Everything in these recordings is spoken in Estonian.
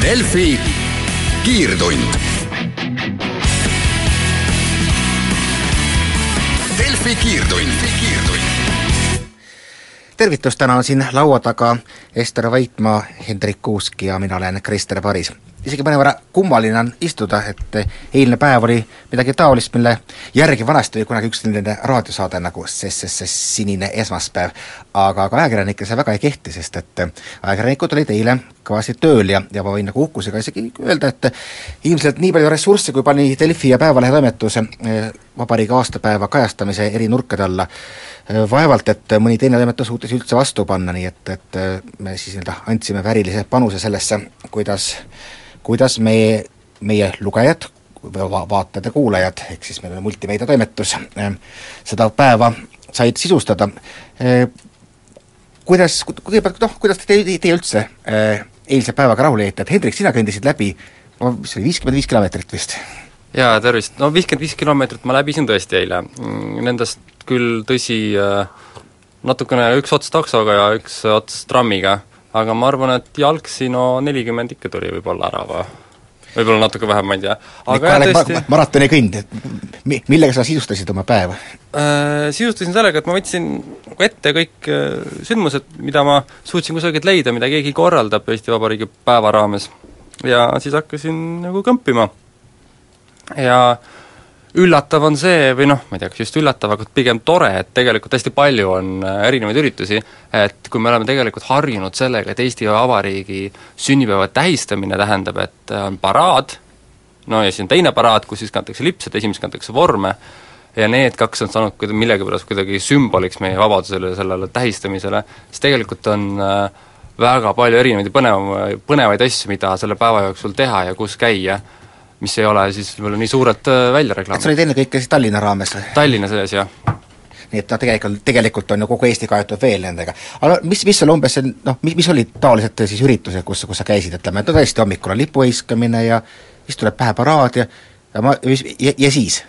Delfi kiirtund. Delfi kiirtund, kiirtund tervitus, täna on siin laua taga. Ester Vaitmaa, Hendrik Kuusk ja mina olen Krister Paris. Isegi mõnevõrra kummaline on istuda, et eilne päev oli midagi taolist, mille järgi vanasti oli kunagi üks selline raadiosaade nagu SSS Sinine esmaspäev, aga ka ajakirjanikele see väga ei kehti, sest et ajakirjanikud olid eile kõvasti tööl ja, ja ma võin nagu uhkusega isegi öelda, et ilmselt nii palju ressursse, kui pani Delfi ja Päevalehe toimetus eh, vabariigi aastapäeva kajastamise eri nurkade alla, vaevalt, et mõni teine toimetus suutis üldse vastu panna, nii et, et me siis nii-öelda andsime väärilise panuse sellesse, kuidas kuidas meie, meie lugejad, vaatajad ja kuulajad, ehk siis meil on multimeediatoimetus, ähm, seda päeva said sisustada. Äh, kuidas, kõigepealt noh, kuidas te, teie üldse äh, eilse päevaga rahule jäite, et Hendrik, sina kõndisid läbi, mis see oli, viiskümmend viis kilomeetrit vist? Jaa, tervist, no viiskümmend viis kilomeetrit ma läbisin tõesti eile, mm, nendest küll tõsi, äh, natukene üks ots taksoga ja üks ots trammiga aga ma arvan, et jalgsi no nelikümmend ikka tuli võib-olla ära või? võib-olla natuke vähem, ma ei tea. aga jah, tõesti maratoni kõnd, et mi-, millega sa sisustasid oma päeva äh,? Sisustasin sellega, et ma võtsin nagu ette kõik äh, sündmused, mida ma suutsin kusagilt leida, mida keegi korraldab Eesti Vabariigi päeva raames. ja siis hakkasin nagu kõmpima. Ja üllatav on see, või noh, ma ei tea, kas just üllatav, aga pigem tore, et tegelikult hästi palju on äh, erinevaid üritusi, et kui me oleme tegelikult harjunud sellega, et Eesti Vabariigi sünnipäeva tähistamine tähendab, et äh, on paraad, no ja siis on teine paraad, kus siis kantakse lipse, teises kantakse vorme, ja need kaks on saanud millegipärast kuidagi sümboliks meie vabadusele ja sellele tähistamisele, siis tegelikult on äh, väga palju erinevaid põnev, põnevaid asju, mida selle päeva jooksul teha ja kus käia mis ei ole siis võib-olla nii suurelt äh, välja reklaamitud. sa olid ennekõike siis Tallinna raames? Tallinna sees, jah. nii et noh, tegelikult, tegelikult on ju kogu Eesti kaetud veel nendega. aga mis, mis sul umbes see noh, mis, mis olid taolised siis üritused, kus, kus sa käisid, ütleme, et no tõesti, hommikul on lipuheiskamine ja siis tuleb pähe paraad ja ja ma, ja, ja siis?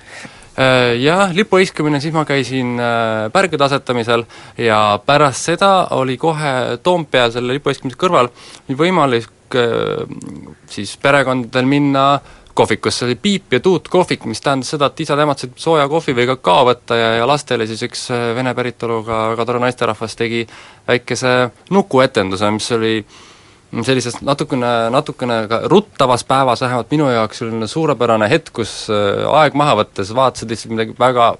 Äh, jah, lipuheiskamine, siis ma käisin äh, pärgade asetamisel ja pärast seda oli kohe Toompeal selle lipuheiskamise kõrval võimalik siis perekondadel minna kohvikusse, oli piip ja tuut kohvik, mis tähendas seda, et isad-emad said sooja kohvi või kakao võtta ja, ja lastele siis üks äh, vene päritoluga väga tore naisterahvas tegi väikese nukuetenduse, mis oli sellises natukene, natukene ka ruttavas päevas, vähemalt minu jaoks selline suurepärane hetk, kus äh, aeg maha võttes vaatasid lihtsalt midagi väga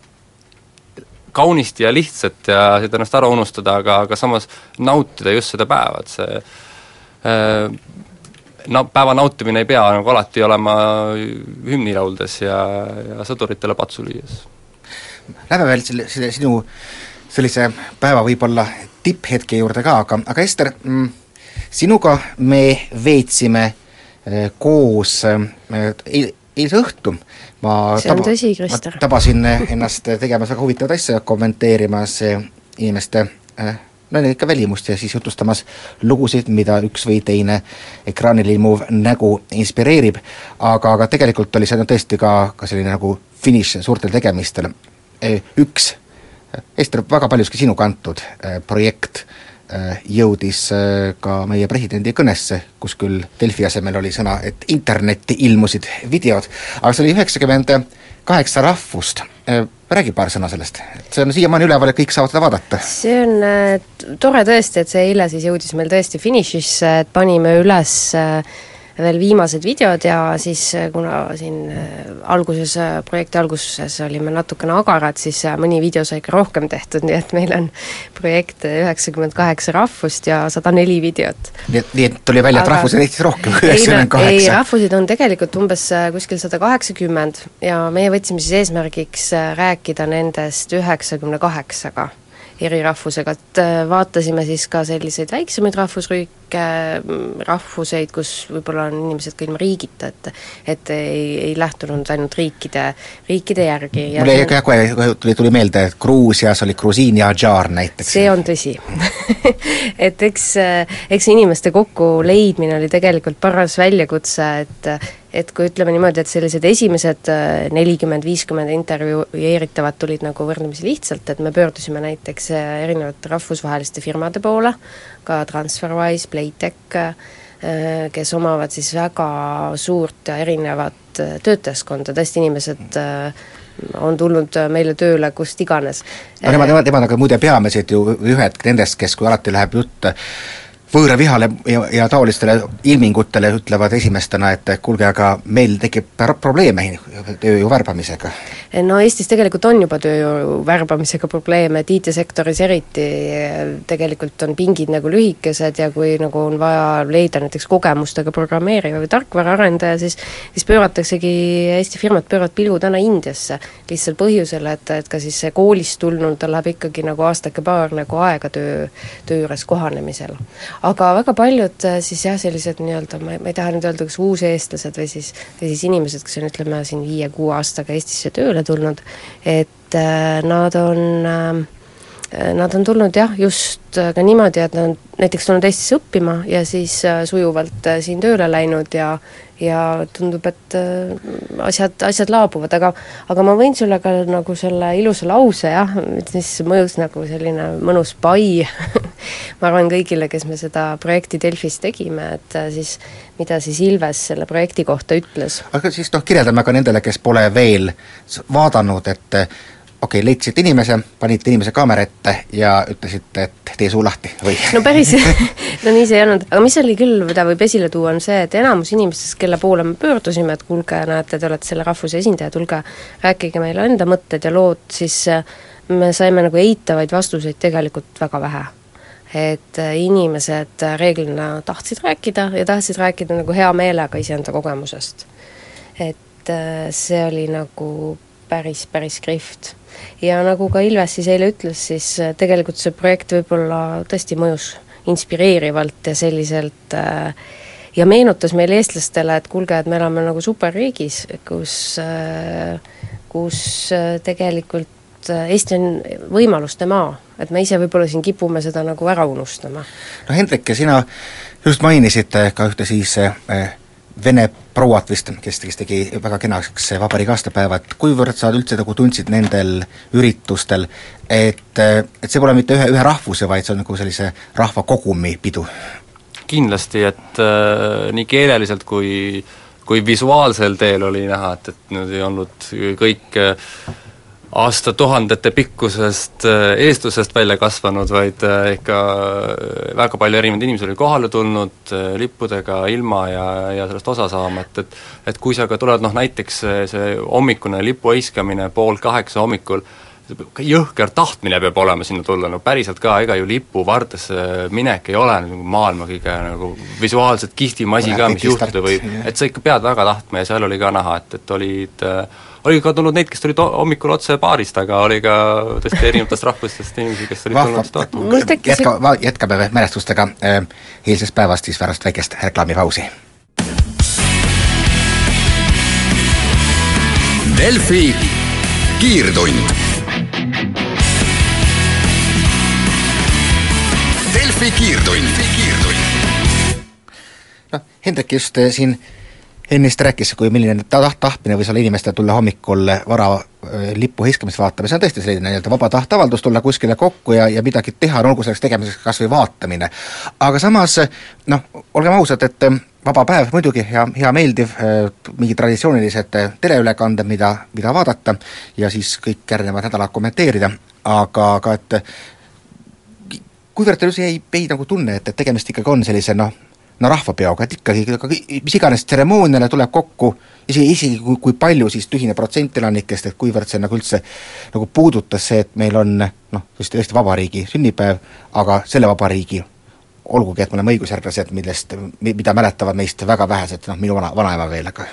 kaunist ja lihtsat ja said ennast ära unustada, aga, aga samas nautida just seda päeva, et see äh, no päeva nautimine ei pea nagu alati olema hümni lauldes ja, ja sõduritele patsu lüües. Lähme veel selle, selle sinu sellise päeva võib-olla tipphetke juurde ka, aga, aga Ester mm,, sinuga me veetsime eh, koos eh, eilse õhtu ma see on taba, tõsi, Krister. tabasin ennast tegemas väga huvitavat asja, kommenteerimas eh, inimeste ikka välimust ja siis jutustamas lugusid, mida üks või teine ekraanil ilmuv nägu inspireerib, aga, aga tegelikult oli see no tõesti ka, ka selline nagu finiš suurtel tegemistel. E, üks Ester, väga paljuski sinu kantud e, projekt e, jõudis ka meie presidendi kõnesse, kus küll Delfi asemel oli sõna, et internetti ilmusid videod, aga see oli üheksakümmend kaheksa rahvust, räägi paar sõna sellest, see on siiamaani üleval ja kõik saavad seda vaadata. see on äh, tore tõesti, et see eile siis jõudis meil tõesti finišisse, et panime üles äh, veel viimased videod ja siis äh, kuna siin äh, alguses, äh, projekti alguses olime natukene agarad, siis mõni video sai ka rohkem tehtud, nii et meil on projekt üheksakümmend kaheksa rahvust ja sada neli videot. nii et, nii et tuli välja, et rahvusi on Eestis rohkem kui üheksakümmend kaheksa? ei, rahvusid on tegelikult umbes kuskil sada kaheksakümmend ja meie võtsime siis eesmärgiks rääkida nendest üheksakümne kaheksaga eri rahvusega, et äh, vaatasime siis ka selliseid väiksemaid rahvusriike, mm, rahvuseid, kus võib-olla on inimesed ka ilma riigita, et et ei, ei lähtunud ainult riikide, riikide järgi. mul jäi ka kohe, tuli, tuli meelde, et Gruusias oli grusiin ja adžaar näiteks. see on tõsi et eks, eks inimeste kokkuleidmine oli tegelikult paras väljakutse, et et kui ütleme niimoodi, et sellised esimesed äh, nelikümmend, viiskümmend intervjueeritavat tulid nagu võrdlemisi lihtsalt, et me pöördusime näiteks äh, erinevate rahvusvaheliste firmade poole, ka TransferWise, Playtech, äh, kes omavad siis väga suurt ja erinevat töötajaskonda, tõesti inimesed on tulnud meile tööle kust iganes. no nemad, nemad, nemad aga muide peamised ju ühed nendest, kes, kui alati läheb jutt võõra vihale ja, ja taolistele ilmingutele ütlevad esimestena, et kuulge, aga meil tekib probleeme tööjõu värbamisega. no Eestis tegelikult on juba tööjõu värbamisega probleeme, et IT-sektoris eriti tegelikult on pingid nagu lühikesed ja kui nagu on vaja leida näiteks kogemustega programmeerija või tarkvaraarendaja, siis siis pöörataksegi, Eesti firmad pööravad pilgu täna Indiasse, lihtsal põhjusel, et, et ka siis see koolist tulnul, tal läheb ikkagi nagu aastake-paar nagu aega töö, töö juures kohanemisel aga väga paljud äh, siis jah, sellised nii-öelda, ma ei, ma ei taha nüüd öelda, kas uuseestlased või siis, või siis inimesed, kes on ütleme siin viie-kuue aastaga Eestisse tööle tulnud, et äh, nad on äh, Nad on tulnud jah, just ka niimoodi, et nad on näiteks tulnud Eestisse õppima ja siis sujuvalt siin tööle läinud ja ja tundub, et äh, asjad, asjad laabuvad, aga aga ma võin sulle ka nagu selle ilusa lause jah, mis mõjus nagu selline mõnus pai ma arvan kõigile, kes me seda projekti Delfis tegime, et äh, siis mida siis Ilves selle projekti kohta ütles. aga siis noh, kirjeldame ka nendele, kes pole veel vaadanud, et okei okay,, leidsite inimese, panite inimese kaamera ette ja ütlesite, et tee suu lahti või? no päris no nii see ei olnud, aga mis oli küll, mida võib esile tuua, on see, et enamus inimestest, kelle poole me pöördusime, et kuulge, näete, te olete selle rahvuse esindajad, tulge rääkige meile enda mõtted ja lood, siis äh, me saime nagu eitavaid vastuseid tegelikult väga vähe et äh, inimesed äh, reeglina tahtsid rääkida ja tahtsid rääkida nagu hea meelega iseenda kogemusest. et see oli nagu päris, päris kihvt ja nagu ka Ilves siis eile ütles, siis äh, tegelikult see projekt võib-olla tõesti mõjus inspireerivalt ja selliselt äh, ja meenutas meile, eestlastele, et kuulge, et me elame nagu superriigis, kus, äh, kus tegelikult Eesti on võimaluste maa, et me ise võib-olla siin kipume seda nagu ära unustama. no Hendrik, sina just mainisid ka ühte siis vene prouat vist, kes, kes tegi väga kenaks vabariigi aastapäeva, et kuivõrd sa üldse nagu tundsid nendel üritustel, et, et see pole mitte ühe, ühe rahvuse, vaid see on nagu sellise rahva kogumi pidu? kindlasti, et äh, nii keeleliselt kui kui visuaalsel teel oli näha, et, et nüüd ei olnud kõik äh, aastatuhandete pikkusest äh, eestlusest välja kasvanud, vaid äh, ikka äh, väga palju erinevaid inimesi oli kohale tulnud lippudega ilma ja, ja sellest osa saama, et, et et kui sa ka tuled noh näiteks see, hommikune lipu heiskamine pool kaheksa hommikul, jõhker tahtmine peab olema sinna tulla, no päriselt ka, ega ju lipu vardesse minek ei ole nagu maailma kõige nagu visuaalselt kihvtim asi ka, mis juhtuda võib, et sa ikka pead väga tahtma ja seal oli ka näha, et, et olid oli ka tulnud neid, kes tulid hommikul otse baarist, aga oli ka tõesti erinevatest rahvustest inimesi, kes olid tulnud seda vaatama. jätka, jätkame mälestustega äh, eilsest päevast siis pärast väikest reklaamipausi. Delfi kiirtund. Delfi kiirtund, kiirtund. noh, Hendrik just äh, siin ennist rääkis, kui milline taht-, tahtmine võis olla inimestel tulla hommikul vara äh, lipu heiskamist vaatama, see on tõesti selline nii-öelda vaba tahteavaldus, tulla kuskile kokku ja, ja midagi teha, no olgu selleks tegemiseks kas või vaatamine. aga samas noh, olgem ausad, et äh, vaba päev muidugi hea, hea meeldiv, äh, mingid traditsioonilised teleülekanded, mida, mida vaadata ja siis kõik järgnevad nädalad kommenteerida, aga, aga et kuivõrd teil üldse jäi, jäi nagu tunne, et, et tegemist ikkagi on sellise noh, no rahvapeoga, et ikkagi, mis iganes tseremooniale tuleb kokku, isegi, isegi kui, kui palju siis tühine protsent elanikest, et kuivõrd see nagu üldse nagu puudutas see, et meil on noh, just Eesti Vabariigi sünnipäev, aga selle vabariigi olgugi, et me oleme õigusjärglased, millest, mida mäletavad meist väga vähesed, noh minu vana, vanaema veel, aga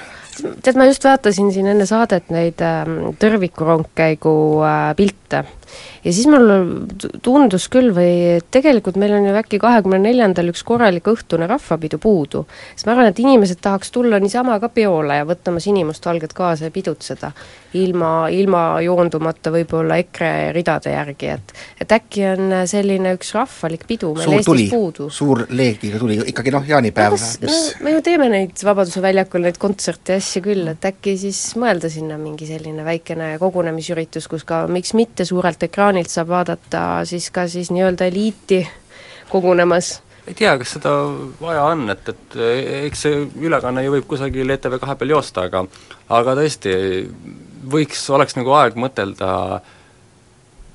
tead, ma just vaatasin siin enne saadet neid äh, tõrvikurongkäigu äh, pilte ja siis mul tundus küll või et tegelikult meil on ju äkki kahekümne neljandal üks korralik õhtune rahvapidu puudu. siis ma arvan, et inimesed tahaks tulla niisama ka peole ja võtta oma sinimustvalget kaasa ja pidutseda, ilma, ilma joondumata võib-olla EKRE ridade järgi, et et äkki on selline üks rahvalik pidu meil suur tuli Eestis puudu. suur leegiga tuli, ikkagi noh, jaanipäev, no me ju teeme neid Vabaduse väljakul, neid kontserte ja asju küll, et äkki siis mõelda sinna mingi selline väikene kogunemisüritus, kus ka miks mitte suurelt ekraanilt saab vaadata siis ka siis nii-öelda eliiti kogunemas. ei tea, kas seda vaja on, et, et eks see ülekanne ju võib kusagil ETV kahe peal joosta, aga aga tõesti, võiks, oleks nagu aeg mõtelda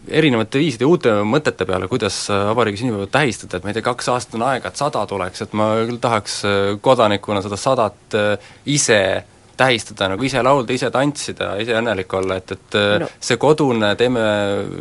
erinevate viiside uute mõtete peale, kuidas vabariigi sünnipäeva tähistada, et ma ei tea, kaks aastat on aega, et sada tuleks, et ma küll tahaks kodanikuna seda sadat äh, ise tähistada, nagu ise laulda, ise tantsida, ise õnnelik olla, et, et no. No. see kodune, teeme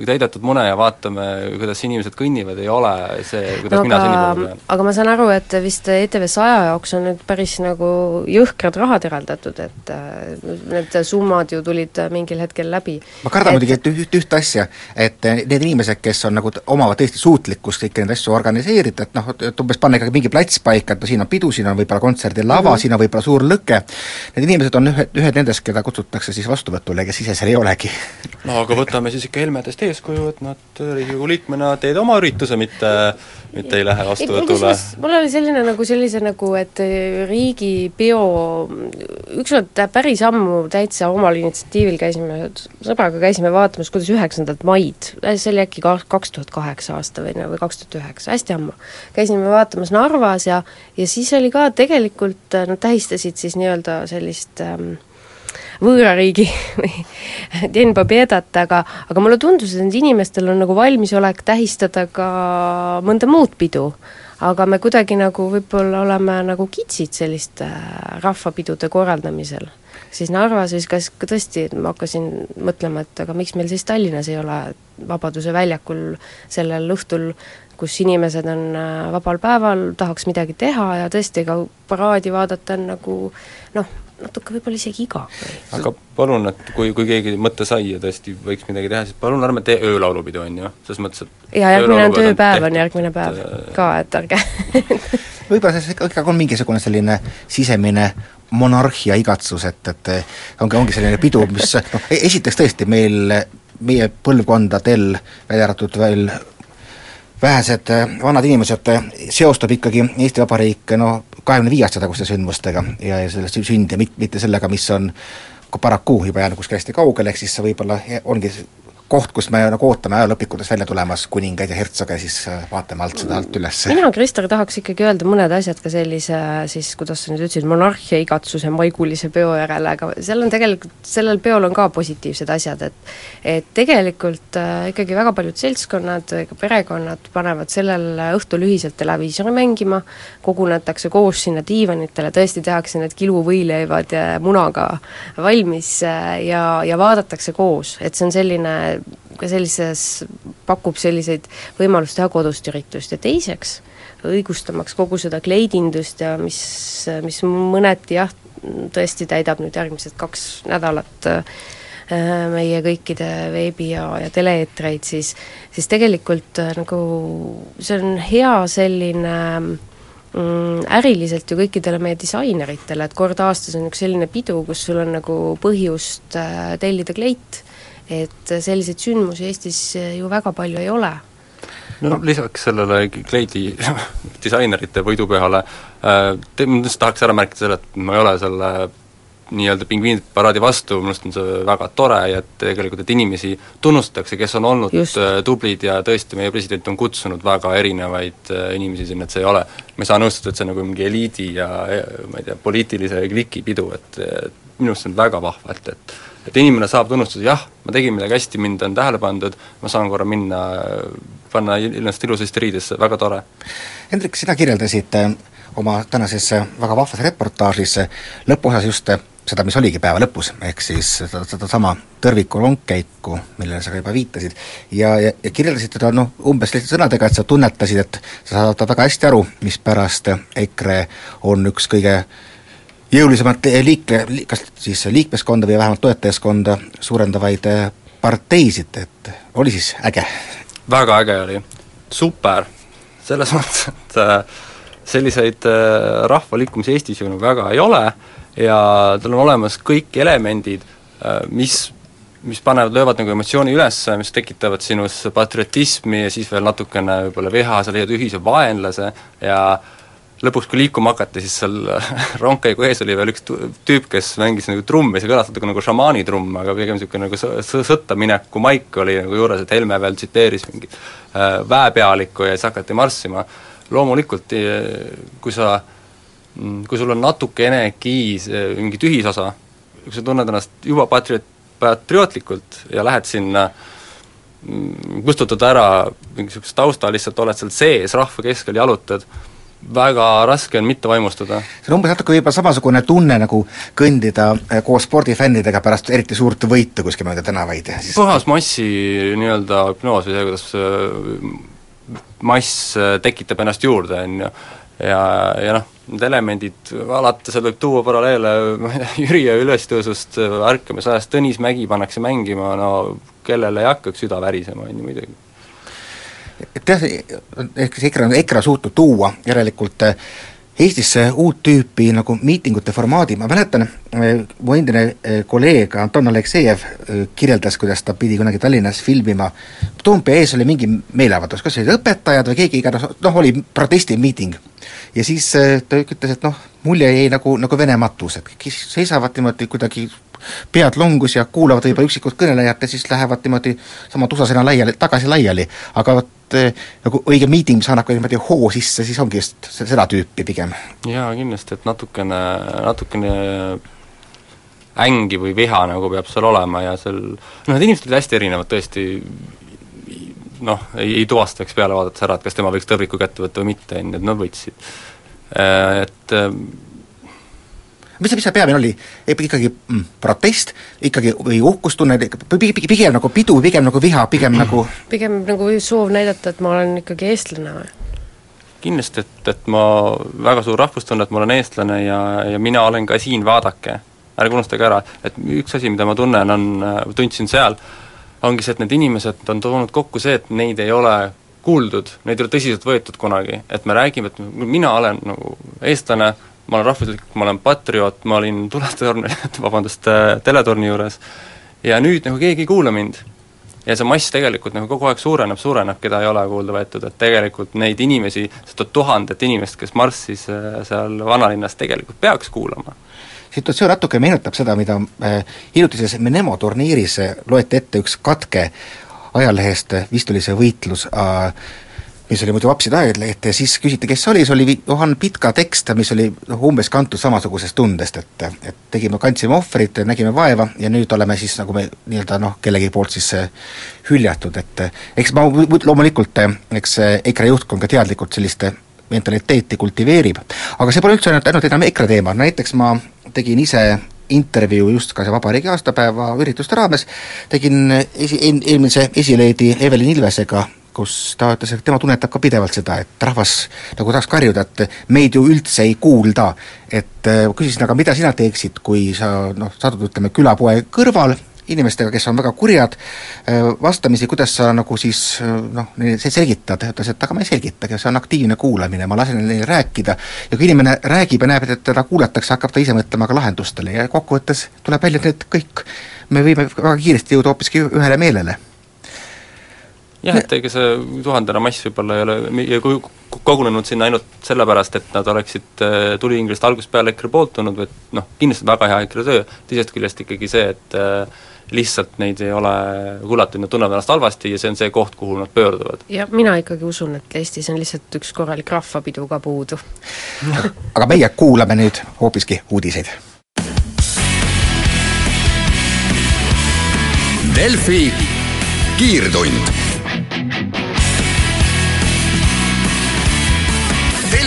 täidetud mune ja vaatame, kuidas inimesed kõnnivad, ei ole see, kuidas no, mina aga, pean. aga ma saan aru, et vist ETV saja jaoks on nüüd päris nagu jõhkrad rahad eraldatud, et äh, need summad ju tulid äh, mingil hetkel läbi. ma kardan Et- muidugi, et üht, ühte asja, et eh, need inimesed, kes on nagu, omavad tõesti suutlikkust kõiki neid asju organiseerida, et noh, et umbes panna ikkagi mingi plats paika, et no siin on pidu, siin on võib-olla kontserdilava mm. -hmm. siin on võib-olla suur lõke, need inimesed on ühed, ühed nendest, keda kutsutakse siis vastuvõtule, kes ise seal ei olegi. no aga võtame siis ikka Helmedest eeskuju, et nad Riigikogu liikmena teed oma ürituse, mitte mitte ei lähe vastuvõtule. mul oli selline nagu sellise nagu, et eh, riigipeo, ükskord päris ammu täitsa omal initsiatiivil käisime, sõbraga käisime vaatamas, kuidas üheksandat maid, see oli äkki ka kaks tuhat kaheksa aasta või, või kaks tuhat üheksa, hästi ammu, käisime vaatamas Narvas ja ja siis oli ka tegelikult, eh, nad tähistasid siis nii-öelda sellist ähm, võõra riigi või Den Pobjedat, aga aga mulle tundus, et nendel inimestel on nagu valmisolek tähistada ka mõnda muud pidu. aga me kuidagi nagu võib-olla oleme nagu kitsid selliste äh, rahvapidude korraldamisel. siis Narvas siis kas ka tõesti, ma hakkasin mõtlema, et aga miks meil siis Tallinnas ei ole Vabaduse väljakul sellel õhtul kus inimesed on äh, vabal päeval, tahaks midagi teha ja tõesti, ega paraadi vaadata on nagu noh, natuke võib-olla isegi igav aga palun, et kui, kui keegi mõtte sai ja tõesti võiks midagi teha, siis palun ärme tee öölaulupidu, on ju, selles mõttes, et ja järgmine on tööpäev, on järgmine päev äh, ka, et ärge võib-olla see ikkagi on mingisugune selline sisemine monarhia igatsus, et, et ongi, ongi selline pidu, mis noh, esiteks tõesti meil, meie põlvkondadel, välja arvatud veel vähesed eh, vanad inimesed, seostab ikkagi Eesti Vabariik noh, kahekümne viie aasta taguste sündmustega ja, ja selle sü- sünd ja mit-, mitte sellega, mis on paraku juba jäänud kuskil hästi kaugele, ehk siis see võib-olla ongi koht, kus me nagu ootame ajalooõpikutes välja tulemas kuningaid ja hertsoge, siis eh, vaatame alt seda alt üles. mina, Krister, tahaks ikkagi öelda mõned asjad ka sellise siis, kuidas sa nüüd ütlesid, monarhia igatsuse maigulise peo järele, aga seal on tegelikult, sellel peol on ka positiivsed asjad, et et tegelikult äh, ikkagi väga paljud seltskonnad, ka perekonnad panevad sellel õhtul ühiselt televiisori mängima, kogunetakse koos sinna diivanitele, tõesti tehakse need kiluvõileivad munaga valmis äh, ja, ja vaadatakse koos, et see on selline ka sellises, pakub selliseid võimalust teha kodust üritust. Ja teiseks, õigustamaks kogu seda kleidindust ja mis, mis mõneti jah, tõesti täidab nüüd järgmised kaks nädalat äh, meie kõikide veebi- ja, ja tele-eetreid, siis siis tegelikult äh, nagu see on hea selline mm, äriliselt ju kõikidele meie disaineritele, et kord aastas on üks selline pidu, kus sul on nagu põhjust äh, tellida kleit, et selliseid sündmusi Eestis ju väga palju ei ole. no lisaks sellele kleidi disainerite võidupühale äh, te-, ma lihtsalt tahaks ära märkida selle, et ma ei ole selle nii-öelda pingviinide paraadi vastu, minu arust on see väga tore ja et tegelikult, et inimesi tunnustatakse, kes on olnud Just. äh, tublid ja tõesti, meie president on kutsunud väga erinevaid äh, inimesi sinna, et see ei ole, ma ei saa nõustuda, et see on nagu mingi eliidi ja ja ma ei tea, poliitilise kliki pidu, et et minu arust see on väga vahva, et, et et inimene saab tunnustada, jah, ma tegin midagi hästi, mind on tähele pandud, ma saan korra minna, panna ennast ilusasti riidesse, väga tore. Hendrik, sina kirjeldasid äh, oma tänases äh, väga vahvas reportaažis äh, lõpuosas just äh, seda, mis oligi päeva lõpus, ehk siis seda, sedasama tõrviku rongkäiku, millele sa ka juba viitasid, ja, ja, ja kirjeldasid teda noh, umbes selliste sõnadega, et sa tunnetasid, et sa saad väga hästi aru, mispärast EKRE on üks kõige jõulisemalt liikle, kas siis liikmeskonda või vähemalt toetajaskonda suurendavaid äh, parteisid, et oli siis äge? väga äge oli, super, selles mõttes, et äh, selliseid äh, rahvaliikumisi Eestis ju nagu väga ei ole ja tal on olemas kõik elemendid, äh, mis mis panevad, löövad nagu emotsiooni üles, mis tekitavad sinus patriotismi ja siis veel natukene võib-olla viha, sa leiad ühise vaenlase ja lõpuks, kui liikuma hakati, siis seal rongkäigu ees oli veel üks tüüp, kes mängis nagu trummi, see kõlas natuke nagu šamaanitrumm, aga pigem niisugune nagu sõ-, sõtta mineku maik oli nagu juures, et Helme veel tsiteeris mingit äh, väepealikku ja siis hakati marssima. loomulikult, kui sa, mm, kui sul on natukenegi mingi tühisosa, kui sa tunned ennast juba patriot, patriootlikult ja lähed sinna mm, kustutad ära mingisugust tausta, lihtsalt oled seal sees, rahva keskel jalutad, väga raske on mitte vaimustuda. see on umbes natuke võib-olla samasugune tunne, nagu kõndida eh, koos spordifännidega pärast eriti suurt võitu kuskil mööda tänavaid siis puhas massi nii-öelda hüpnoos või see, kuidas äh, mass äh, tekitab ennast juurde, on ju, ja, ja noh, need elemendid, alati seal võib tuua paralleele ma ei tea, Jüri ülestõusust ärkamisajast, Tõnis Mägi pannakse mängima, no kellele ei hakkaks süda värisema, on ju muidugi. Et jah, ehk siis EKRE EKRE on suutnud tuua järelikult eh, Eestisse uut tüüpi nagu miitingute formaadi, ma mäletan, eh, mu endine eh, kolleeg Anton Aleksejev kirjeldas, kuidas ta pidi kunagi Tallinnas filmima, Toompea ees oli mingi meeleavaldus, kas olid õpetajad või keegi iganes, noh, oli protestimiiting. Ja siis ta ütles, et noh, mulje jäi nagu, nagu Vene matus, et kõik seisavad niimoodi kuidagi pead longus ja kuulavad võib-olla üksikut kõnelejat ja siis lähevad niimoodi sama tusasena laiali, tagasi laiali, aga vot äh, nagu õige miiting, mis annab ka niimoodi hoo sisse, siis ongi just seda tüüpi pigem. jaa, kindlasti, et natukene, natukene ängi või viha nagu peab seal olema ja seal noh, need inimesed olid hästi erinevad tõesti, noh, ei, ei tuvastaks peale vaadates ära, et kas tema võiks tõrviku kätte võtta või mitte, on ju, et nad võtsid. Et mis see, mis see peamine oli? ikkagi mm, protest, ikkagi või uhkustunne, pigem nagu pidu, pigem nagu viha, pigem nagu pigem nagu soov näidata, et ma olen ikkagi eestlane või? kindlasti, et, et ma, väga suur rahvustunne, et ma olen eestlane ja, ja mina olen ka siin, vaadake. ärge unustage ära, et üks asi, mida ma tunnen, on, tundsin seal, ongi see, et need inimesed on toonud kokku see, et neid ei ole kuuldud, neid ei ole tõsiselt võetud kunagi, et me räägime, et mina olen nagu eestlane, ma olen rahvuslik, ma olen patrioot, ma olin tuletorni, vabandust, teletorni juures, ja nüüd nagu keegi ei kuula mind. ja see mass tegelikult nagu kogu aeg suureneb, suureneb, keda ei ole kuulda võetud, et tegelikult neid inimesi, seda tuhandet inimest, kes marssis äh, seal vanalinnas, tegelikult peaks kuulama. Situatsioon natuke meenutab seda, mida äh, hiljutises Menemo turniiris äh, loeti ette üks katke ajalehest, vist oli see võitlus äh, mis oli muidu Vapside ajaleht ja siis küsiti, kes oli, see oli Johan Pitka tekst, mis oli noh, umbes kantud samasugusest tundest, et et tegime, kandsime ohvrit, nägime vaeva ja nüüd oleme siis nagu me nii-öelda noh, kellegi poolt siis hüljatud, et eks ma loomulikult, eks EKRE juhtkond ka teadlikult sellist mentaliteeti kultiveerib. aga see pole üldse ainult, ainult enam EKRE teema, näiteks ma tegin ise intervjuu just ka see vabariigi aastapäeva ürituste raames, tegin esi, eelmise esileedi Evelin Ilvesega, kus ta ütles, et tema tunnetab ka pidevalt seda, et rahvas nagu tahaks karjuda, et meid ju üldse ei kuulda. et küsisin, aga mida sina teeksid, kui sa noh, satud ütleme külapoe kõrval inimestega, kes on väga kurjad, vastamisi, kuidas sa nagu siis noh, neile selgitad, ütles, et aga ma ei selgitagi, see on aktiivne kuulamine, ma lasen neil rääkida. Ja kui inimene räägib ja näeb, et teda kuulatakse, hakkab ta ise mõtlema ka lahendustele. Ja kokkuvõttes tuleb välja, et need kõik, me võime väga kiiresti jõuda hoopiski ühele meelele jah, et ega see tuhandene mass võib-olla ei ole kogunenud sinna ainult sellepärast, et nad oleksid tulihingelist algusest peale EKRE poolt tulnud, vaid noh, kindlasti väga hea EKRE töö, teisest küljest ikkagi see, et lihtsalt neid ei ole kuulatud, nad tunnevad ennast halvasti ja see on see koht, kuhu nad pöörduvad. ja mina ikkagi usun, et Eestis on lihtsalt üks korralik rahvapidu ka puudu aga meie kuulame nüüd hoopiski uudiseid. Delfi kiirtund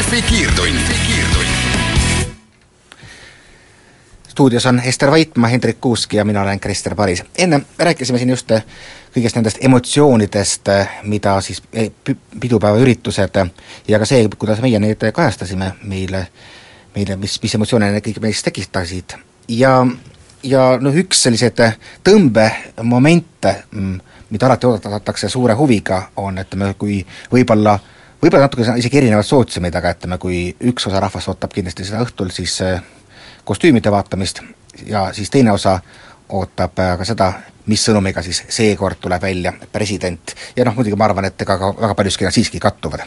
Kiirtund stuudios on Ester Vaitmaa, Hendrik Kuusk ja mina olen Krister Paris. enne rääkisime siin just kõigest nendest emotsioonidest, mida siis eh, pidupäevaüritused ja ka see, kuidas meie neid kajastasime meile, meile, mis, mis emotsioone need kõik meis tekitasid. Ja ja noh, üks selliseid tõmbemomente, mm, mida alati oodatakse suure huviga, on ütleme, kui võib-olla võib-olla natuke isegi erinevad sootsiumid, aga ütleme, kui üks osa rahvast ootab kindlasti seda õhtul siis äh, kostüümide vaatamist ja siis teine osa ootab äh, ka seda, mis sõnumiga siis seekord tuleb välja president. ja noh, muidugi ma arvan, et ega ka väga paljuski nad siiski kattuvad,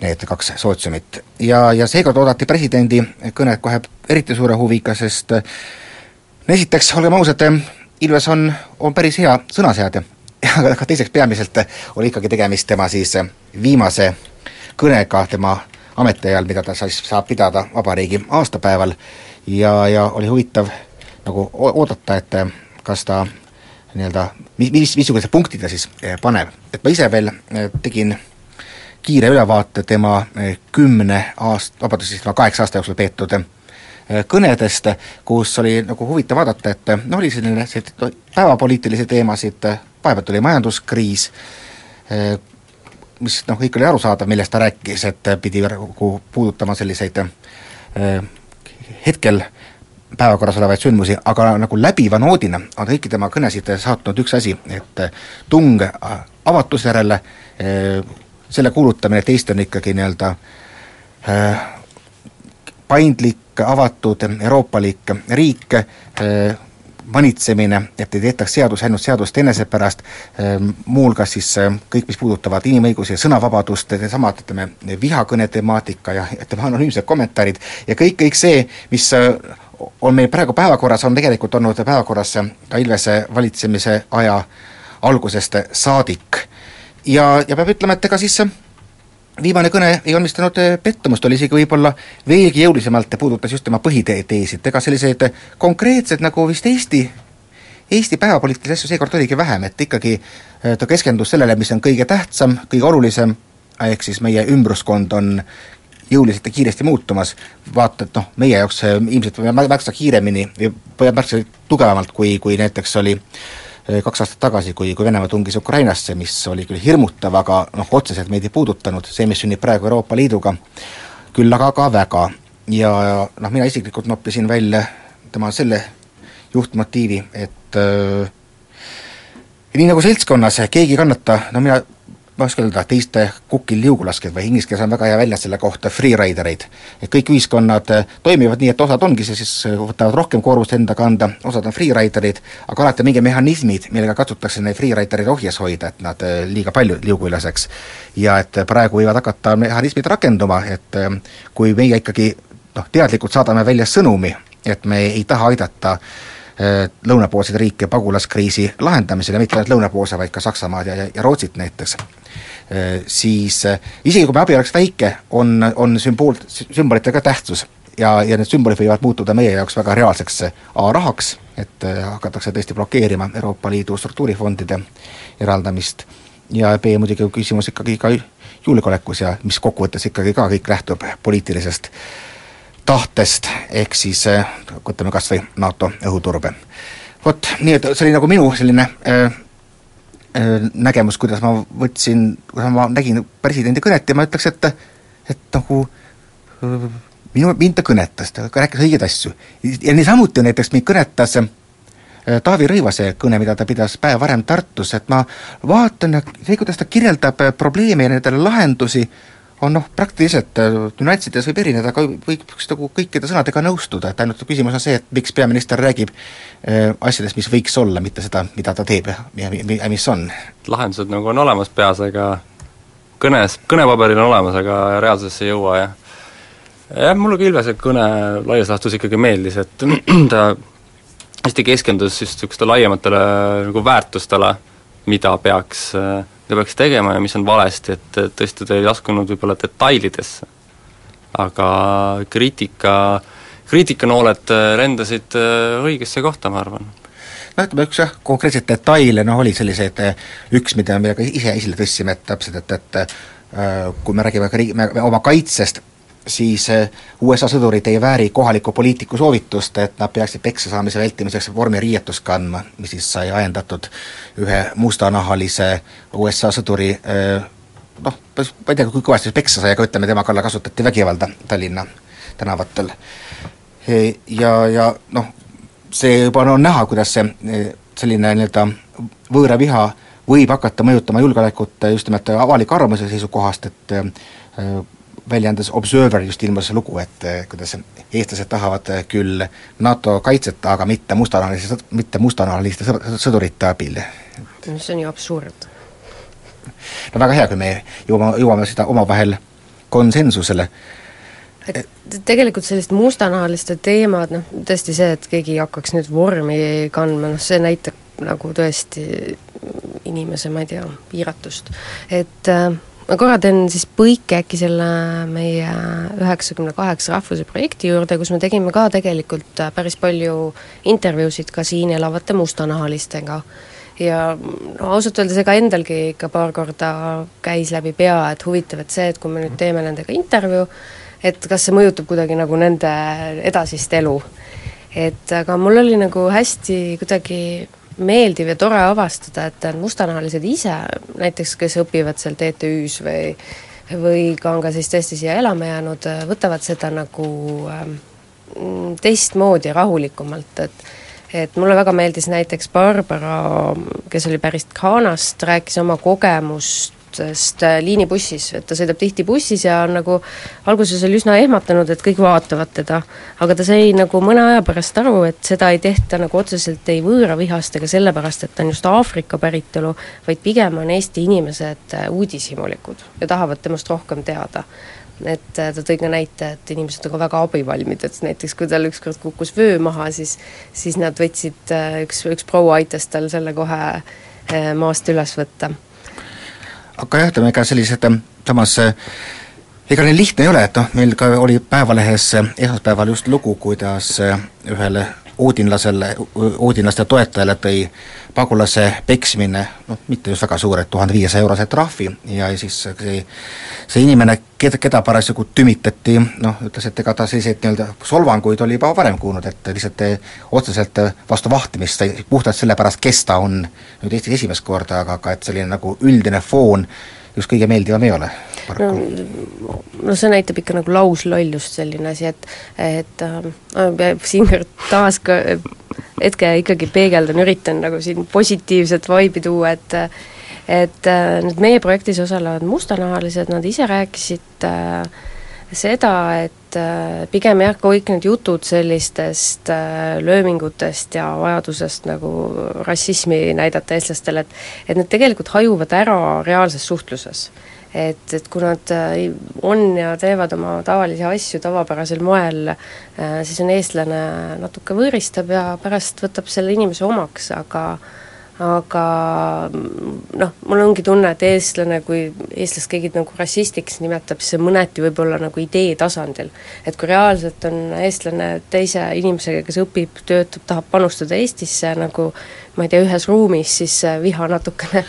need kaks sootsiumit. ja, ja seekord oodati presidendi kõnet kohe eriti suure huviga, sest äh, esiteks, olgem ausad, Ilves on, on päris hea sõnaseadja aga teiseks peamiselt oli ikkagi tegemist tema siis viimase kõnega tema ametiajal, mida ta siis saab pidada vabariigi aastapäeval ja, ja oli huvitav nagu oodata, et kas ta nii-öelda, mis, missuguse punkti ta siis eh, paneb. et ma ise veel eh, tegin kiire ülevaate tema eh, kümne aast-, vabandust, siis tema kaheksa aasta jooksul peetud kõnedest, kus oli nagu huvitav vaadata, et noh, oli selline päevapoliitilisi teemasid, vahepeal tuli majanduskriis, mis noh, kõik oli arusaadav, millest ta rääkis, et pidi nagu puudutama selliseid äh, hetkel päevakorras olevaid sündmusi, aga nagu läbiva noodina on kõiki tema kõnesid saatnud üks asi, et tung avatuse järele, äh, selle kuulutamine, et Eesti on ikkagi nii-öelda äh, paindlik, avatud, euroopalik riik, manitsemine, et ei tehtaks seadusi ainult seaduste enese pärast, ehm, muuhulgas siis ehm, kõik, mis puudutavad inimõigusi ja sõnavabadust, needsamad, ütleme, vihakõne temaatika ja ütleme, anonüümsed kommentaarid ja kõik, kõik see, mis ehm, on meil praegu päevakorras, on tegelikult olnud päevakorras ka Ilvese valitsemise aja algusest saadik. ja, ja peab ütlema, et ega siis viimane kõne ei valmistanud eh, pettumust, oli isegi võib-olla veelgi jõulisemalt ja puudutas just tema põhiteesid, ega selliseid konkreetsed nagu vist Eesti, Eesti päevapoliitilisi asju seekord oligi vähem, et ikkagi eh, ta keskendus sellele, mis on kõige tähtsam, kõige olulisem, ehk siis meie ümbruskond on jõuliselt ja kiiresti muutumas, vaata, et noh, meie jaoks ilmselt märksa kiiremini või märksa tugevamalt, kui, kui näiteks oli Äh, kaks aastat tagasi, kui, kui Venemaa tungis Ukrainasse, mis oli küll hirmutav, aga noh, otseselt meid ei puudutanud, see, mis sünnib praegu Euroopa Liiduga, küll aga ka väga. ja noh, mina isiklikult noppisin välja tema selle juhtmotiivi, et äh, nii nagu seltskonnas keegi ei kannata, no mina ma ei oska öelda, teiste kukil liugu lasked või inglise keeles on väga hea väljend selle kohta, freeridereid. et kõik ühiskonnad eh, toimivad nii, et osad ongi siis, siis võtavad rohkem koormust enda kanda, osad on freeriderid, aga alati on mingi mehhanismid, millega katsutakse neid freeridereid ohjes hoida, et nad eh, liiga palju liugu ei laseks. ja et praegu võivad hakata mehhanismid rakenduma, et eh, kui meie ikkagi noh, teadlikult saadame välja sõnumi, et me ei taha aidata lõunapoolseid riike pagulaskriisi lahendamisel ja mitte ainult lõunapoolse, vaid ka Saksamaad ja, ja, ja Rootsit näiteks, siis äh, isegi kui meie abi oleks väike, on, on sümbool, sümbolitel ka tähtsus ja, ja need sümbolid võivad muutuda meie jaoks väga reaalseks A rahaks, et hakatakse tõesti blokeerima Euroopa Liidu struktuurifondide eraldamist, ja B muidugi küsimus ikkagi ka julgeolekus ja mis kokkuvõttes ikkagi ka kõik lähtub poliitilisest äh, tahtest, ehk siis äh, võtame kas või NATO õhuturbe. vot, nii et see oli nagu minu selline äh, äh, nägemus, kuidas ma võtsin, kuidas ma nägin presidendi kõnet ja ma ütleks, et et nagu äh, minu, mind ta kõnetas, ta rääkis õigeid asju. ja niisamuti näiteks mind kõnetas äh, Taavi Rõivase kõne, mida ta pidas päev varem Tartus, et ma vaatan ja see, kuidas ta kirjeldab äh, probleeme ja nendele lahendusi, on noh, praktiliselt äh, nüanssides võib erineda, aga võiks nagu kõikide sõnadega nõustuda, et ainult küsimus on see, et miks peaminister räägib äh, asjadest, mis võiks olla, mitte seda, mida ta teeb ja, ja, ja mis on. lahendused nagu on olemas peas, aga kõnes, kõnepaberil on olemas, aga reaalsusesse ei jõua ja jah, mulle ka Ilvese kõne laias laastus ikkagi meeldis, et ta hästi keskendus just niisugustele laiematele nagu väärtustele, mida peaks äh, mida peaks tegema ja mis on valesti, et tõesti ta ei laskunud võib-olla detailidesse. aga kriitika, kriitikanooled lendasid äh, õigesse kohta, ma arvan noh, ütleme üks jah, konkreetseid detaile noh, oli selliseid, äh, üks, mida me ka ise esile tõstsime, et täpselt, et, et äh, kui me räägime ka riigi, oma kaitsest, siis eh, USA sõdurid ei vääri kohaliku poliitiku soovitust, et nad peaksid peksa saamise vältimiseks vormiriietust kandma, mis siis sai ajendatud ühe mustanahalise USA sõduri eh, noh, ma ei tea, kui kõvasti peksa sai, aga ütleme, tema kallal kasutati vägivalda Tallinna tänavatel. Ja, ja noh, see juba on näha, kuidas see eh, selline nii-öelda võõra viha võib hakata mõjutama julgeolekut just nimelt avaliku arvamuse seisukohast, et väljaandes Observer just ilmus lugu, et äh, kuidas eestlased tahavad küll NATO kaitset, aga mitte mustanahaliste, mitte mustanahaliste sõdurite abil. see on ju absurd. no väga hea, kui me jõuame, jõuame seda omavahel konsensusele et tegelikult sellist mustanahaliste teemad, noh tõesti see, et keegi hakkaks nüüd vormi kandma, noh see näitab nagu tõesti inimese, ma ei tea, piiratust. et äh, ma korra teen siis põike äkki selle meie üheksakümne kaheksa rahvuse projekti juurde, kus me tegime ka tegelikult äh, päris palju intervjuusid ka siin elavate mustanahalistega. ja no ausalt öeldes ega endalgi ikka paar korda käis läbi pea, et huvitav, et see, et kui me nüüd teeme nendega intervjuu, et kas see mõjutab kuidagi nagu nende edasist elu. et aga mul oli nagu hästi kuidagi meeldiv ja tore avastada, et mustanahalised ise näiteks, kes õpivad seal TTÜ-s või või ka on ka siis tõesti siia elama jäänud, võtavad seda nagu ähm, teistmoodi ja rahulikumalt, et et mulle väga meeldis näiteks Barbara, kes oli pärit Ghanast, rääkis oma kogemust sest äh, liinibussis, et ta sõidab tihti bussis ja on nagu alguses oli üsna ehmatanud, et kõik vaatavad teda, aga ta sai nagu mõne aja pärast aru, et seda ei tehta nagu otseselt ei võõravihast ega sellepärast, et ta on just Aafrika päritolu, vaid pigem on Eesti inimesed äh, uudishimulikud ja tahavad temast rohkem teada. Et äh, ta tõi ka näite, et inimesed on ka väga abivalmid, et näiteks kui tal ükskord kukkus vöö maha, siis siis nad võtsid, üks, üks proua aitas tal selle kohe maast üles võtta aga jah, ütleme ega sellised samas ega neil lihtne ei ole, et noh, meil ka oli Päevalehes esmaspäeval just lugu, kuidas ühele Oodinlasele, Oodinlaste toetajale tõi pagulase peksmine noh, mitte just väga suure, tuhande viiesaja eurose trahvi ja siis see see inimene, keda, keda parasjagu tümitati, noh, ütles, et ega ta selliseid nii-öelda solvanguid oli juba varem kuulnud, et lihtsalt otseselt vastu vahtimist sai puhtalt sellepärast, kes ta on nüüd Eestis esimest korda, aga ka et selline nagu üldine foon just kõige meeldivam ei ole no, no see näitab ikka nagu lauslollust, selline asi, et et äh, siinkohal taas ka hetke ikkagi peegeldan, üritan nagu siin positiivset vaibi tuua, et et äh, nüüd meie projektis osalevad mustanahalised, nad ise rääkisid äh, seda, et äh, pigem jah, kõik need jutud sellistest äh, löömingutest ja vajadusest nagu rassismi näidata eestlastele, et et need tegelikult hajuvad ära reaalses suhtluses. Et, et kui nad äh, on ja teevad oma tavalisi asju tavapärasel moel, äh, siis on eestlane natuke võõristab ja pärast võtab selle inimese omaks, aga aga noh, mul ongi tunne, et eestlane, kui eestlast keegi nagu rassistiks nimetab, siis see mõneti võib olla nagu idee tasandil. et kui reaalselt on eestlane teise inimesega, kes õpib, töötab, tahab panustada Eestisse nagu ma ei tea, ühes ruumis, siis viha natukene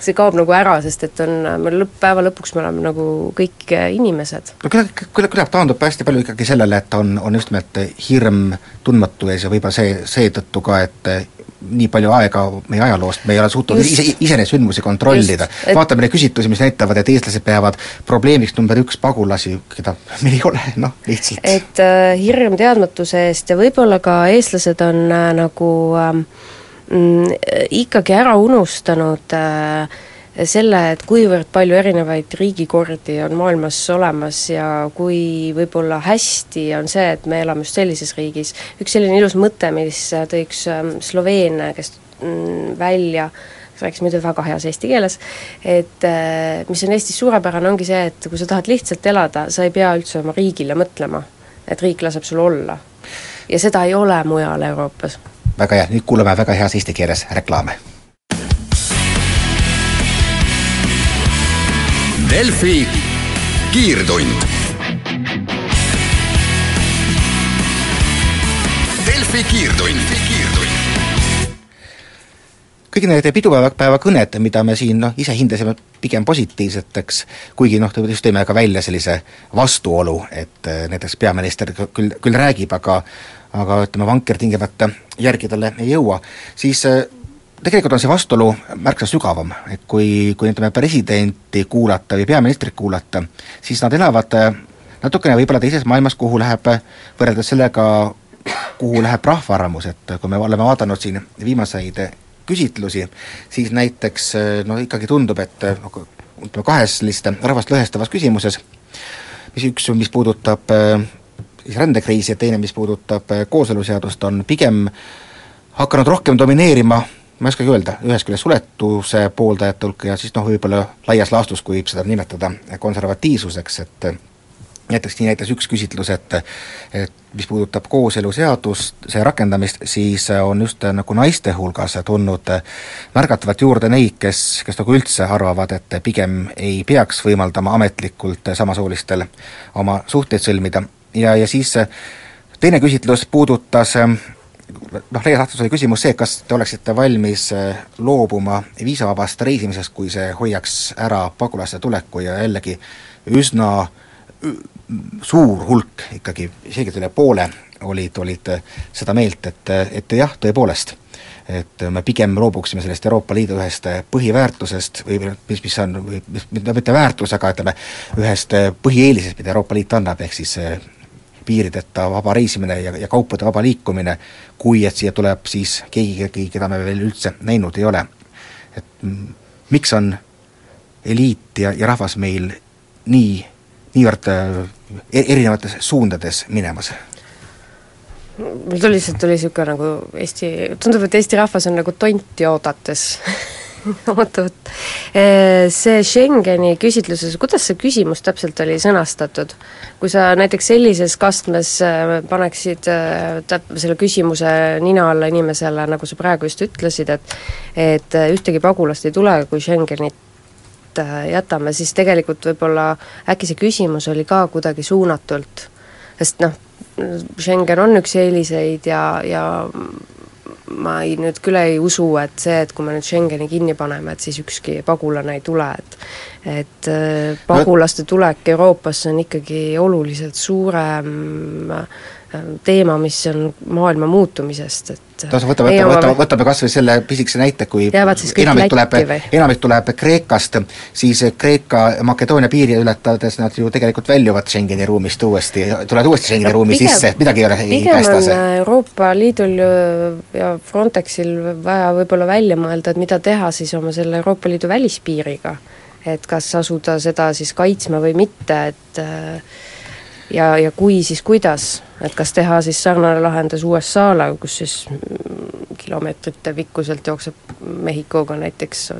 see kaob nagu ära, sest et on, me lõpp, päeva lõpuks me oleme nagu kõik inimesed. no küllap, küllap, küllap taandub hästi palju ikkagi sellele, et on, on just nimelt hirm tundmatu ees ja võib-olla see, seetõttu ka, et nii palju aega meie ajaloost, me ei ole suutnud ise, ise neid sündmusi kontrollida. Et... vaatame neid küsitlusi, mis näitavad, et eestlased peavad probleemiks number üks pagulasi, keda meil ei ole, noh, lihtsalt. et äh, hirm teadmatuse eest ja võib-olla ka eestlased on äh, nagu äh, ikkagi ära unustanud äh, selle, et kuivõrd palju erinevaid riigikordi on maailmas olemas ja kui võib-olla hästi on see, et me elame just sellises riigis. üks selline ilus mõte, mis tõi üks ähm, Sloveen, kes mm, välja rääkis muidu väga heas eesti keeles, et äh, mis on Eestis suurepärane, ongi see, et kui sa tahad lihtsalt elada, sa ei pea üldse oma riigile mõtlema. et riik laseb sul olla. ja seda ei ole mujal Euroopas väga hea, nüüd kuulame väga heas eesti keeles reklaame. Delfi kiirtund. Delfi kiirtund, kõik need pidupäeva kõned, mida me siin noh, ise hindasime pigem positiivseteks, kuigi noh, just tõime ka välja sellise vastuolu, et eh, näiteks peaminister küll, küll räägib, aga aga ütleme, vanker tingimata järgi talle ei jõua, siis äh, tegelikult on see vastuolu märksa sügavam, et kui, kui ütleme, presidenti kuulata või peaministrit kuulata, siis nad elavad äh, natukene võib-olla teises maailmas, kuhu läheb äh, võrreldes sellega kuhu läheb rahva arvamus, et kui me oleme vaadanud siin viimaseid küsitlusi, siis näiteks no ikkagi tundub, et noh, ütleme kahes sellist rahvast lõhestavas küsimuses, mis üks, mis puudutab siis rändekriisi ja teine, mis puudutab kooseluseadust, on pigem hakanud rohkem domineerima ma ei oskagi öelda, ühest küljest suletuse pooldajate hulka ja siis noh, võib-olla laias laastus, kui seda nimetada konservatiivsuseks, et näiteks nii näitas üks küsitlus, et et mis puudutab kooseluseadust, see rakendamist, siis on just nagu naiste hulgas tulnud märgatavalt juurde neid, kes, kes nagu üldse arvavad, et pigem ei peaks võimaldama ametlikult samasoolistel oma suhteid sõlmida. Ja, ja siis teine küsitlus puudutas noh, laias laastus oli küsimus see, kas te oleksite valmis äh, loobuma viisavabast reisimisest, kui see hoiaks ära pagulaste tuleku ja jällegi üsna suur hulk ikkagi, isegi üle poole olid, olid äh, seda meelt, et, et jah, tõepoolest, et me pigem loobuksime sellest Euroopa Liidu ühest põhiväärtusest või mis, mis on, või mis, mitte väärtus, aga ütleme, ühest põhieelisest, mida Euroopa Liit annab, ehk siis piirideta vaba reisimine ja, ja kaupade vaba liikumine, kui et siia tuleb siis keegi, keda me veel üldse näinud ei ole. et miks on eliit ja, ja rahvas meil nii, niivõrd e-, erinevates suundades minemas? mul tuli lihtsalt, tuli niisugune nagu Eesti, tundub, et Eesti rahvas on nagu tonti oodates oota-oot, see Schengeni küsitluses, kuidas see küsimus täpselt oli sõnastatud? kui sa näiteks sellises kastmes äh, paneksid äh, täp-, selle küsimuse nina alla inimesele, nagu sa praegu just ütlesid, et et äh, ühtegi pagulast ei tule, kui Schengenit jätame, siis tegelikult võib-olla äkki see küsimus oli ka kuidagi suunatult, sest noh, Schengen on üks eeliseid ja, ja ma ei, nüüd küll ei usu, et see, et kui me nüüd Schengeni kinni paneme, et siis ükski pagulane ei tule, et et äh, pagulaste tulek Euroopasse on ikkagi oluliselt suurem äh, teema, mis on maailma muutumisest, et taas võtame, võtame, võtame, võtame kas või selle pisikese näite, kui enamik tuleb, enamik tuleb Kreekast, siis Kreeka Makedoonia piiri ületades nad ju tegelikult väljuvad Schengeni ruumist uuesti, tulevad uuesti Schengeni no, ruumi pigem, sisse, midagi ei ole, ei päästa see. Euroopa Liidul ja Frontexil vaja võib-olla välja mõelda, et mida teha siis oma selle Euroopa Liidu välispiiriga. et kas asuda seda siis kaitsma või mitte, et äh, ja, ja kui, siis kuidas, et kas teha siis sarnane lahendus USA-le, kus siis kilomeetrite pikkuselt jookseb Mehhikoga näiteks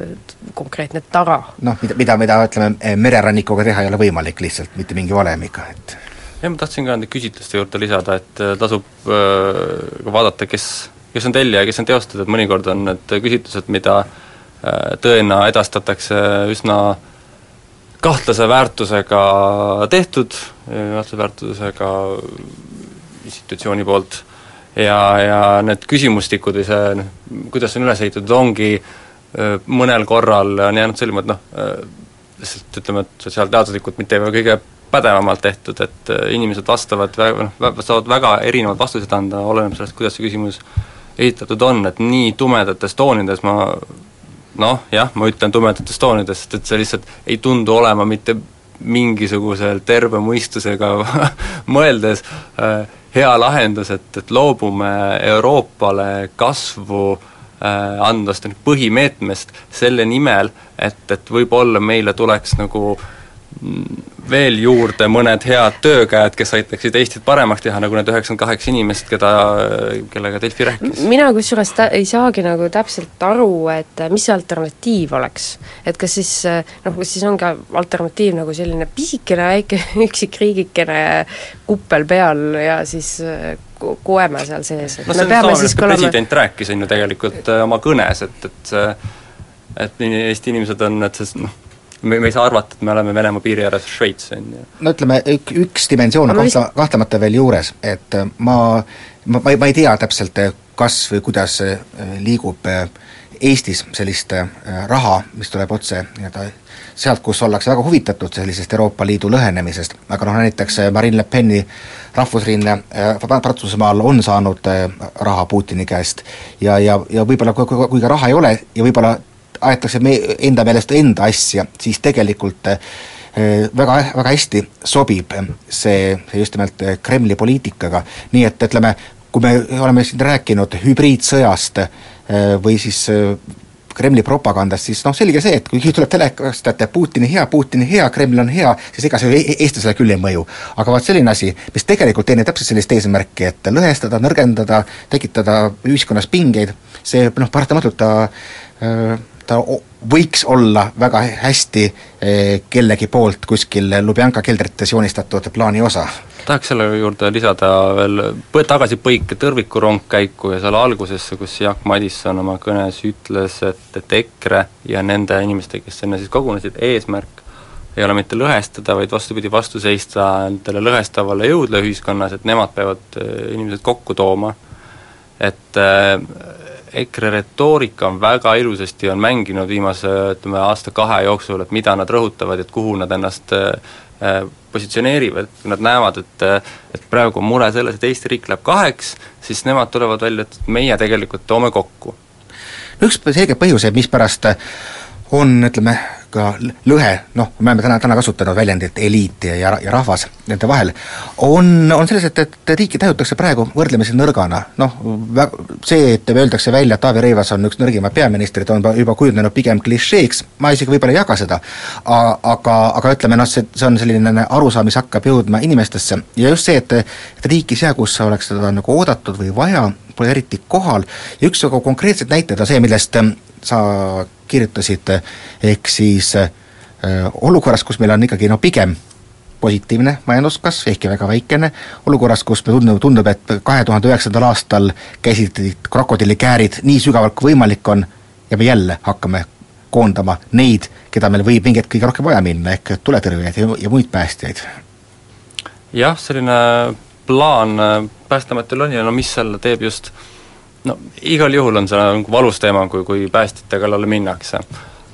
konkreetne tara. noh, mida, mida, mida ütleme, mererannikuga teha ei ole võimalik lihtsalt mitte mingi valemiga, et jah, ma tahtsin ka nende küsitluste juurde lisada, et äh, tasub äh, ka vaadata, kes, kes on tellija ja kes on teostaja, et mõnikord on need küsitlused, mida äh, tõena edastatakse üsna äh, kahtlase väärtusega tehtud, kahtlase väärtusega institutsiooni poolt. Ja, ja need küsimustikud või see noh, kuidas see on üles ehitatud, ongi mõnel korral on jäänud selline, et noh, lihtsalt ütleme, et sotsiaalteaduslikult mitte kõige pädevamalt tehtud, et inimesed vastavad noh, saavad väga erinevad vastused anda, oleneb sellest, kuidas see küsimus esitatud on, et nii tumedates toonides ma noh, jah, ma ütlen tumedates toonides, sest et see lihtsalt ei tundu olema mitte mingisugusel terve mõistusega mõeldes äh, hea lahendus, et, et loobume Euroopale kasvu äh, andvast põhimeetmest selle nimel, et, et võib-olla meile tuleks nagu mm, veel juurde mõned head töökäed, kes aitaksid Eestit paremaks teha, nagu need üheksakümmend kaheksa inimest, keda, kellega Delfi rääkis? mina kusjuures tä-, ei saagi nagu täpselt aru, et mis see alternatiiv oleks. et kas siis noh, kas siis ongi alternatiiv nagu selline pisikene väike üksik riigikene kuppel peal ja siis koeme seal sees, et no on sama, millest ka olema... president rääkis, on ju tegelikult äh, oma kõnes, et, et et Eesti inimesed on, et see noh, me, me ei saa arvata, et me oleme Venemaa piiri ääres Šveits, on ju. no ütleme, ük-, üks dimensioon on kahta, kahtlemata veel juures, et äh, ma, ma, ma ei, ma ei tea täpselt, äh, kas või kuidas äh, liigub Eestis sellist raha, mis tuleb otse nii-öelda sealt, kus ollakse väga huvitatud sellisest Euroopa Liidu lõhenemisest, aga noh, näiteks Marine Le Peni rahvusrinne Prantsusmaal on saanud raha Putini käest ja, ja, ja võib-olla kui, kui, kui ka raha ei ole ja võib-olla aetakse me enda meelest enda asja, siis tegelikult eh, väga, väga hästi sobib see, see just nimelt Kremli poliitikaga, nii et ütleme, kui me oleme siin rääkinud hübriidsõjast äh, või siis äh, Kremli propagandast, siis noh, selge see, et kui tuleb telekast, et Putini hea, Putini hea, Kreml on hea, siis ega see e-, eestlasele küll ei mõju. aga vaat selline asi, mis tegelikult teenib täpselt sellist eesmärki, et lõhestada, nõrgendada, tekitada ühiskonnas pingeid, see noh, paratamatult ta ta võiks olla väga hästi kellegi poolt kuskil Lubjanka keldrites joonistatud plaani osa tahaks selle juurde lisada veel põ-, tagasi põike tõrviku rongkäiku ja selle algusesse, kus Jaak Madisson oma kõnes ütles, et, et EKRE ja nende inimeste, kes sinna siis kogunesid, eesmärk ei ole mitte lõhestada, vaid vastupidi, vastu seista nendele lõhestavale jõudle ühiskonnas, et nemad peavad äh, inimesed kokku tooma. et äh, EKRE retoorika on väga ilusasti, on mänginud viimase ütleme, aasta-kahe jooksul, et mida nad rõhutavad, et kuhu nad ennast äh, Äh, positsioneerivad, kui nad näevad, et et praegu on mure selles, et Eesti riik läheb kaheks, siis nemad tulevad välja, et meie tegelikult toome kokku. üks selge põhjus, mispärast on, ütleme, ka lõhe, noh, me oleme täna, täna kasutanud väljendit eliit ja, ja, ja rahvas nende vahel, on, on selles, et, et riiki tajutakse praegu võrdlemisi nõrgana, noh, see, et öeldakse välja, et Taavi Rõivas on üks nõrgimaid peaministreid, on juba kujunenud pigem klišeeks, ma isegi võib-olla ei jaga seda, aga, aga ütleme noh, see, see on selline arusaam, mis hakkab jõudma inimestesse. Ja just see, et et riik ei sea, kus oleks seda nagu oodatud või vaja, pole eriti kohal. Ja üks väga konkreetseid näiteid on see, millest sa kirjutasid, ehk siis äh, olukorras, kus meil on ikkagi no pigem positiivne majanduskasv, ehkki väga väikene, olukorras, kus me tundub, tundub, et kahe tuhande üheksandal aastal käisid krokodillikäärid nii sügavalt, kui võimalik on, ja me jälle hakkame koondama neid, keda meil võib mingi hetk kõige rohkem vaja minna, ehk tuletõrjujaid ja, ja muid päästjaid. jah, selline plaan Päästeametil on ja no mis selle teeb just äh, no igal juhul on see nagu valus teema, kui, kui päästjate kallale minnakse.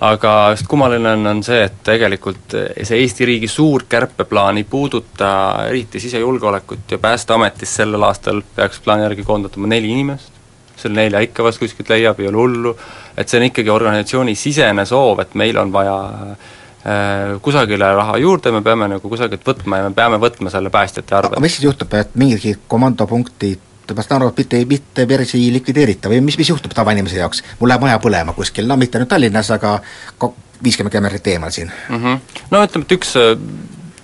aga just kummaline on, on see, et tegelikult see Eesti riigi suur kärpeplaan ei puuduta eriti sisejulgeolekut ja Päästeametis sellel aastal peaks plaani järgi koondatama neli inimest, selle nelja ikka vast kuskilt leiab, ei ole hullu, et see on ikkagi organisatsiooni sisene soov, et meil on vaja äh, kusagile raha juurde, me peame nagu kusagilt võtma ja me peame võtma selle päästjate arvelt. mis siis juhtub, et mingid komandopunktid ma saan aru, et mitte, mitte päris ei likvideerita või mis, mis juhtub tavainimese jaoks? mul läheb maja põlema kuskil, no mitte nüüd Tallinnas, aga viiskümmend kilomeetrit eemal siin mm. -hmm. No ütleme, et üks äh,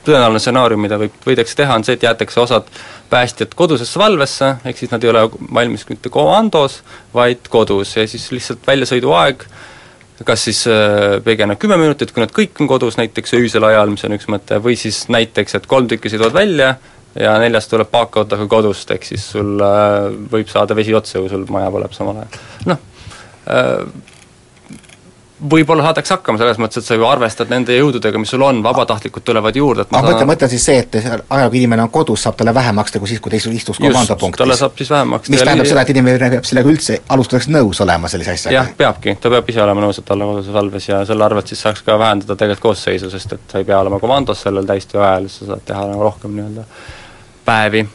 tõenäoline stsenaarium, mida võib, võidakse teha, on see, et jäetakse osad päästjad kodusesse valvesse, ehk siis nad ei ole valmis mitte komandos, vaid kodus ja siis lihtsalt väljasõiduaeg kas siis äh, pigeneb kümme minutit, kui nad kõik on kodus näiteks öisel ajal, mis on üks mõte, või siis näiteks, et kolm tükki sõidavad välja, ja neljas tuleb paakautaga kodust, ehk siis sul äh, võib saada vesi otsa, kui sul maja põleb samal ajal. noh äh,, võib-olla saadakse hakkama selles mõttes, et sa ju arvestad nende jõududega, mis sul on, vabatahtlikud tulevad juurde, et ma mõtlen, mõtlen siis see, et ajal, kui inimene on kodus, saab talle vähem maksta kui siis, kui ta istus komandopunktis. talle saab siis vähem maksta. mis tähendab seda, et inimene peab sellega üldse alustuseks nõus olema, sellise asjaga? jah, peabki, ta peab ise olema nõus, et olla koduses valves ja selle arvelt siis saaks ka vähendada tegelikult koosseisu, sest et sa ei pea olema komandos sellel täistöö ajal, sa saad teha nagu rohkem nii-öelda päevi.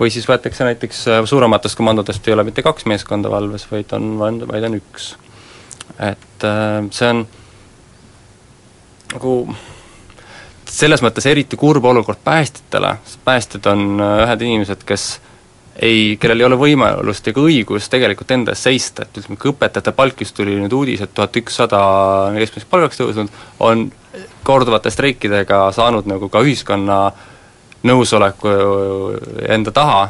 või siis võetakse näiteks äh, suurematest komandodest ei ole mitte kaks meeskonda valves, vaid on, vaid on üks. et äh, see on nagu selles mõttes eriti kurb olukord päästjatele, sest päästjad on äh, ühed inimesed, kes ei, kellel ei ole võimalust ega õigust tegelikult enda eest seista, et ütleme, kui õpetajate palk just tuli nüüd uudis, et tuhat ükssada keskmiseks palgaks tõusnud, on korduvate streikidega saanud nagu ka ühiskonna äh, nõusoleku enda taha,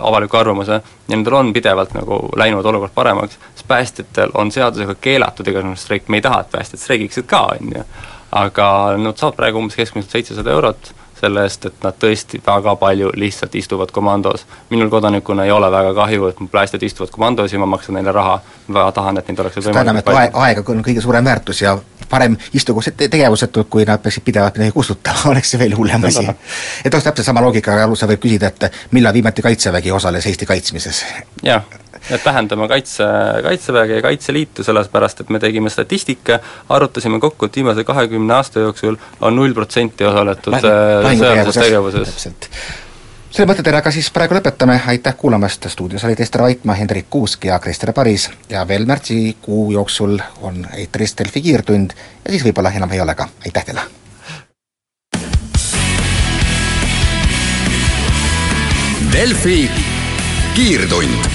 avaliku arvamuse, ja nendel on pidevalt nagu läinud olukord paremaks, siis päästjatel on seadusega keelatud igasugune streik, me ei taha, et päästjad streigiksid ka, on ju. aga nad saavad praegu umbes keskmiselt seitsesada eurot selle eest, et nad tõesti väga palju lihtsalt istuvad komandos. minul kodanikuna ei ole väga kahju, et mu päästjad istuvad komandos ja ma maksan neile raha, ma väga tahan, et neid oleks võimalikult palju. aeg, aeg on kõige suurem väärtus ja parem istugu tegevusetud, kui nad peaksid pidevalt midagi kustutama, oleks see veel hullem asi. et noh, täpselt sama loogika alusel võib küsida, et millal viimati Kaitsevägi osales Eesti kaitsmises? jah, et vähendame kaitse, Kaitseväge ja Kaitseliitu, sellepärast et me tegime statistika, arutasime kokku, et viimase kahekümne aasta jooksul on null protsenti osaletud äh, sõjalises tegevuses selle mõtetega siis praegu lõpetame, aitäh kuulamast, stuudios olid Ester Vaikmaa, Hendrik Kuusk ja Krister Paris ja veel märtsikuu jooksul on eetris Delfi kiirtund. Ja siis võib-olla enam ei ole ka, aitäh teile! Delfi kiirtund.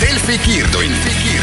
Delfi kiirtund